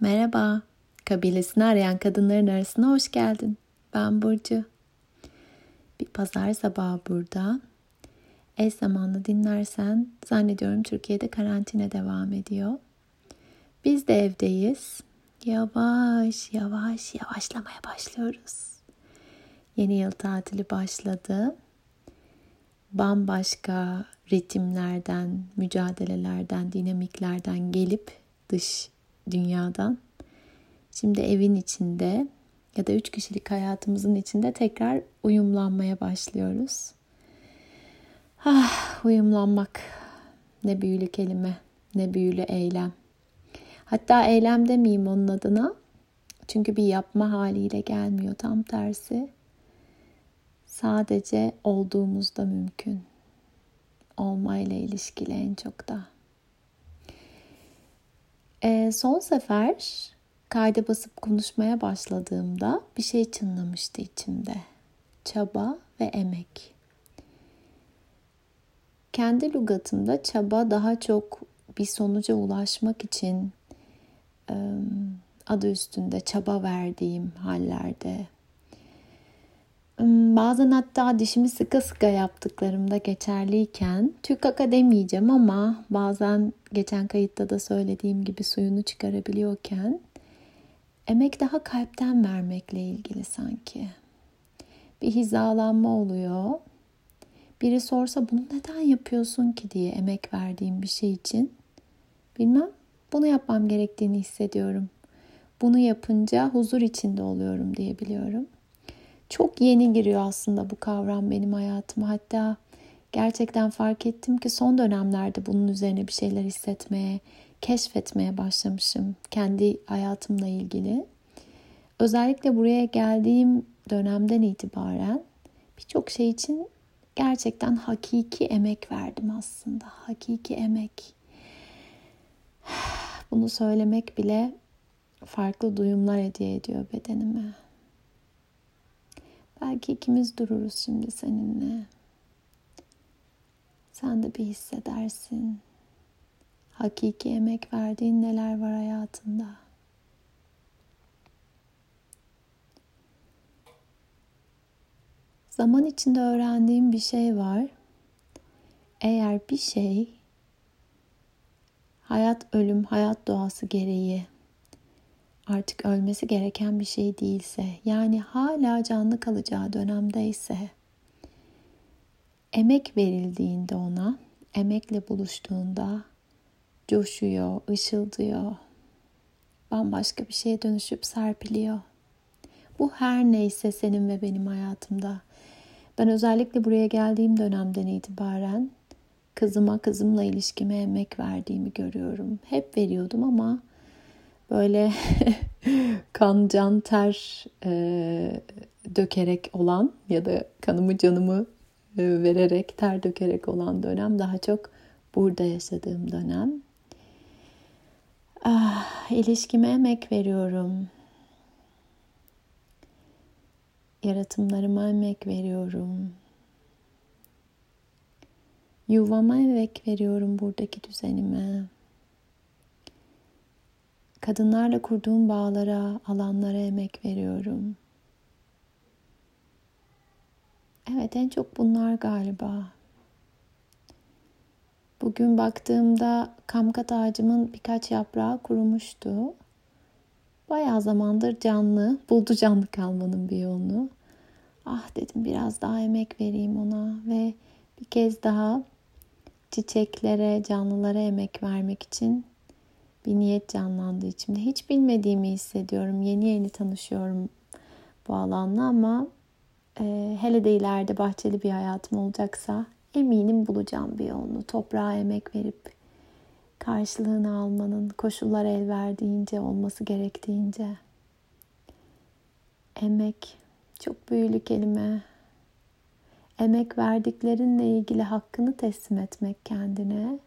Merhaba, kabilesini arayan kadınların arasına hoş geldin. Ben Burcu. Bir pazar sabahı burada. Eş zamanlı dinlersen zannediyorum Türkiye'de karantina devam ediyor. Biz de evdeyiz. Yavaş yavaş yavaşlamaya başlıyoruz. Yeni yıl tatili başladı. Bambaşka ritimlerden, mücadelelerden, dinamiklerden gelip dış dünyadan. Şimdi evin içinde ya da üç kişilik hayatımızın içinde tekrar uyumlanmaya başlıyoruz. Ah, uyumlanmak ne büyülü kelime, ne büyülü eylem. Hatta eylem demeyeyim onun adına. Çünkü bir yapma haliyle gelmiyor tam tersi. Sadece olduğumuzda mümkün. Olmayla ilişkili en çok da. E, son sefer kayda basıp konuşmaya başladığımda bir şey çınlamıştı içimde. Çaba ve emek. Kendi lügatımda çaba daha çok bir sonuca ulaşmak için e, adı üstünde çaba verdiğim hallerde. Bazen hatta dişimi sıkı sıkı yaptıklarımda geçerliyken tükaka demeyeceğim ama bazen geçen kayıtta da söylediğim gibi suyunu çıkarabiliyorken emek daha kalpten vermekle ilgili sanki. Bir hizalanma oluyor. Biri sorsa bunu neden yapıyorsun ki diye emek verdiğim bir şey için bilmem bunu yapmam gerektiğini hissediyorum. Bunu yapınca huzur içinde oluyorum diye biliyorum. Çok yeni giriyor aslında bu kavram benim hayatıma. Hatta gerçekten fark ettim ki son dönemlerde bunun üzerine bir şeyler hissetmeye, keşfetmeye başlamışım kendi hayatımla ilgili. Özellikle buraya geldiğim dönemden itibaren birçok şey için gerçekten hakiki emek verdim aslında. Hakiki emek. Bunu söylemek bile farklı duyumlar hediye ediyor bedenime. Belki ikimiz dururuz şimdi seninle. Sen de bir hissedersin. Hakiki emek verdiğin neler var hayatında. Zaman içinde öğrendiğim bir şey var. Eğer bir şey hayat ölüm, hayat doğası gereği artık ölmesi gereken bir şey değilse, yani hala canlı kalacağı dönemdeyse, emek verildiğinde ona, emekle buluştuğunda coşuyor, ışıldıyor, bambaşka bir şeye dönüşüp serpiliyor. Bu her neyse senin ve benim hayatımda. Ben özellikle buraya geldiğim dönemden itibaren kızıma, kızımla ilişkime emek verdiğimi görüyorum. Hep veriyordum ama böyle kan, can, ter e, dökerek olan ya da kanımı canımı vererek ter dökerek olan dönem daha çok burada yaşadığım dönem. Ah, ilişkime emek veriyorum. Yaratımlarıma emek veriyorum. Yuvama emek veriyorum buradaki düzenime kadınlarla kurduğum bağlara, alanlara emek veriyorum. Evet en çok bunlar galiba. Bugün baktığımda kamkat ağacımın birkaç yaprağı kurumuştu. Bayağı zamandır canlı, buldu canlı kalmanın bir yolunu. Ah dedim biraz daha emek vereyim ona ve bir kez daha çiçeklere, canlılara emek vermek için bir niyet canlandı içimde. Hiç bilmediğimi hissediyorum. Yeni yeni tanışıyorum bu alanla ama e, hele de ileride bahçeli bir hayatım olacaksa eminim bulacağım bir yolunu. Toprağa emek verip karşılığını almanın koşullar el verdiğince olması gerektiğince. Emek çok büyülü kelime. Emek verdiklerinle ilgili hakkını teslim etmek kendine.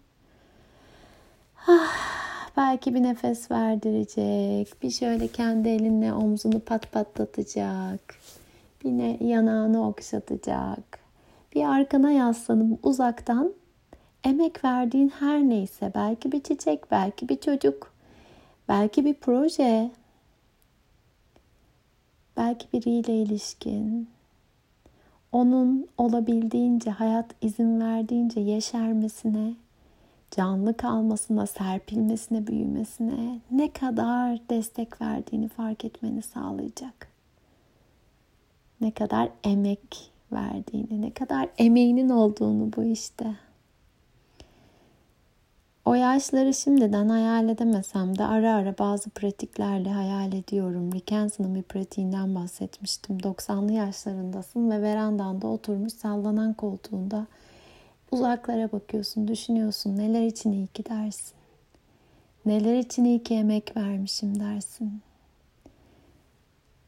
Ah, Belki bir nefes verdirecek. Bir şöyle kendi elinle omzunu pat patlatacak. Bir ne, yanağını okşatacak. Bir arkana yaslanıp uzaktan emek verdiğin her neyse belki bir çiçek, belki bir çocuk, Belki bir proje, belki biriyle ilişkin, onun olabildiğince hayat izin verdiğince yeşermesine, canlı kalmasına, serpilmesine, büyümesine ne kadar destek verdiğini fark etmeni sağlayacak. Ne kadar emek verdiğini, ne kadar emeğinin olduğunu bu işte. O yaşları şimdiden hayal edemesem de ara ara bazı pratiklerle hayal ediyorum. Rick Hanson'ın bir pratiğinden bahsetmiştim. 90'lı yaşlarındasın ve verandanda oturmuş sallanan koltuğunda uzaklara bakıyorsun, düşünüyorsun. Neler için iyi ki dersin. Neler için iyi ki emek vermişim dersin.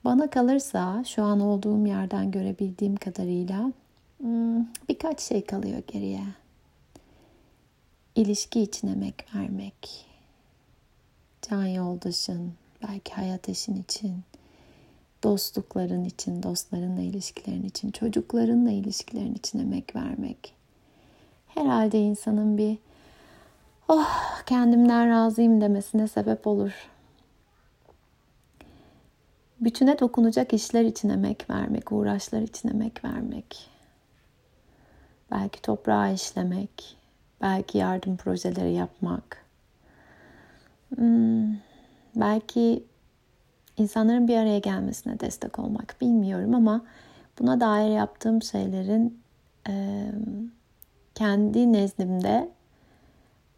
Bana kalırsa şu an olduğum yerden görebildiğim kadarıyla hmm, birkaç şey kalıyor geriye ilişki için emek vermek, can yoldaşın, belki hayat eşin için, dostlukların için, dostlarınla ilişkilerin için, çocuklarınla ilişkilerin için emek vermek. Herhalde insanın bir oh kendimden razıyım demesine sebep olur. Bütüne dokunacak işler için emek vermek, uğraşlar için emek vermek. Belki toprağı işlemek, Belki yardım projeleri yapmak. Hmm, belki insanların bir araya gelmesine destek olmak bilmiyorum ama buna dair yaptığım şeylerin e, kendi nezdimde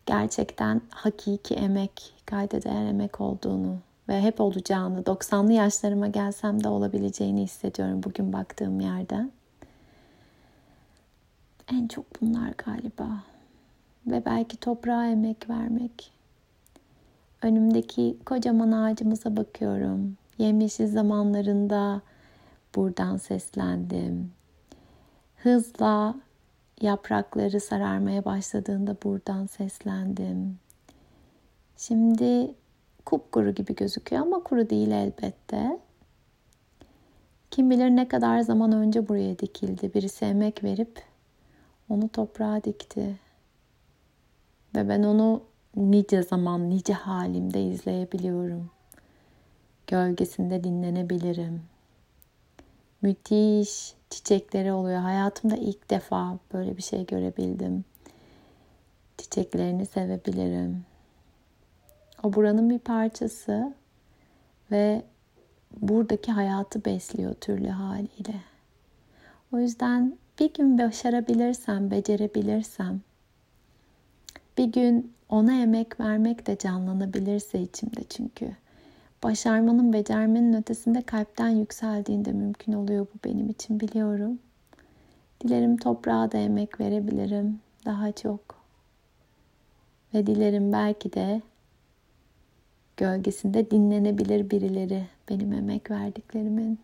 gerçekten hakiki emek, kayda değer emek olduğunu ve hep olacağını, 90'lı yaşlarıma gelsem de olabileceğini hissediyorum bugün baktığım yerden. En çok bunlar galiba ve belki toprağa emek vermek. Önümdeki kocaman ağacımıza bakıyorum. Yemyeşil zamanlarında buradan seslendim. Hızla yaprakları sararmaya başladığında buradan seslendim. Şimdi kupkuru gibi gözüküyor ama kuru değil elbette. Kim bilir ne kadar zaman önce buraya dikildi. Birisi emek verip onu toprağa dikti. Ve ben onu nice zaman, nice halimde izleyebiliyorum. Gölgesinde dinlenebilirim. Müthiş çiçekleri oluyor. Hayatımda ilk defa böyle bir şey görebildim. Çiçeklerini sevebilirim. O buranın bir parçası ve buradaki hayatı besliyor türlü haliyle. O yüzden bir gün başarabilirsem, becerebilirsem bir gün ona emek vermek de canlanabilirse içimde çünkü. Başarmanın, becermenin ötesinde kalpten yükseldiğinde mümkün oluyor bu benim için biliyorum. Dilerim toprağa da emek verebilirim daha çok. Ve dilerim belki de gölgesinde dinlenebilir birileri benim emek verdiklerimin.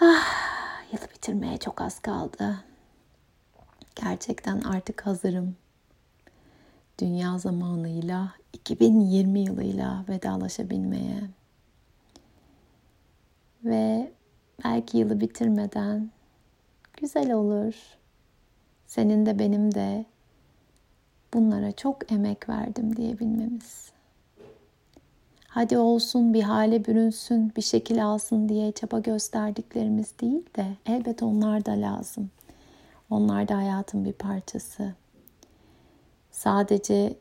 Ah, yılı bitirmeye çok az kaldı. Gerçekten artık hazırım. Dünya zamanıyla 2020 yılıyla vedalaşabilmeye. Ve belki yılı bitirmeden güzel olur. Senin de benim de bunlara çok emek verdim diyebilmemiz. Hadi olsun bir hale bürünsün, bir şekil alsın diye çaba gösterdiklerimiz değil de elbet onlar da lazım. Onlar da hayatın bir parçası. Sadece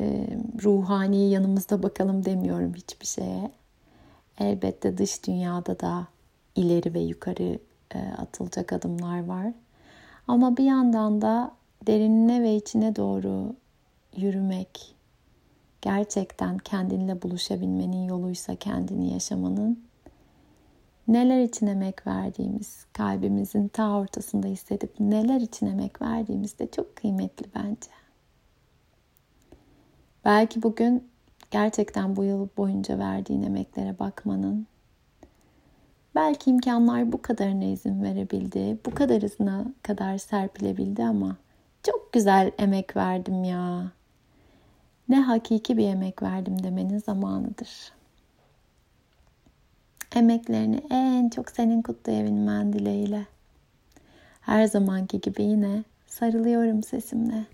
e, ruhani yanımızda bakalım demiyorum hiçbir şeye. Elbette dış dünyada da ileri ve yukarı e, atılacak adımlar var. Ama bir yandan da derinine ve içine doğru yürümek, gerçekten kendinle buluşabilmenin yoluysa kendini yaşamanın neler için emek verdiğimiz, kalbimizin ta ortasında hissedip neler için emek verdiğimiz de çok kıymetli bence. Belki bugün gerçekten bu yıl boyunca verdiğin emeklere bakmanın, belki imkanlar bu kadarına izin verebildi, bu kadar hızına kadar serpilebildi ama çok güzel emek verdim ya. Ne hakiki bir emek verdim demenin zamanıdır emeklerini en çok senin kutlayabilmen dileğiyle. Her zamanki gibi yine sarılıyorum sesimle.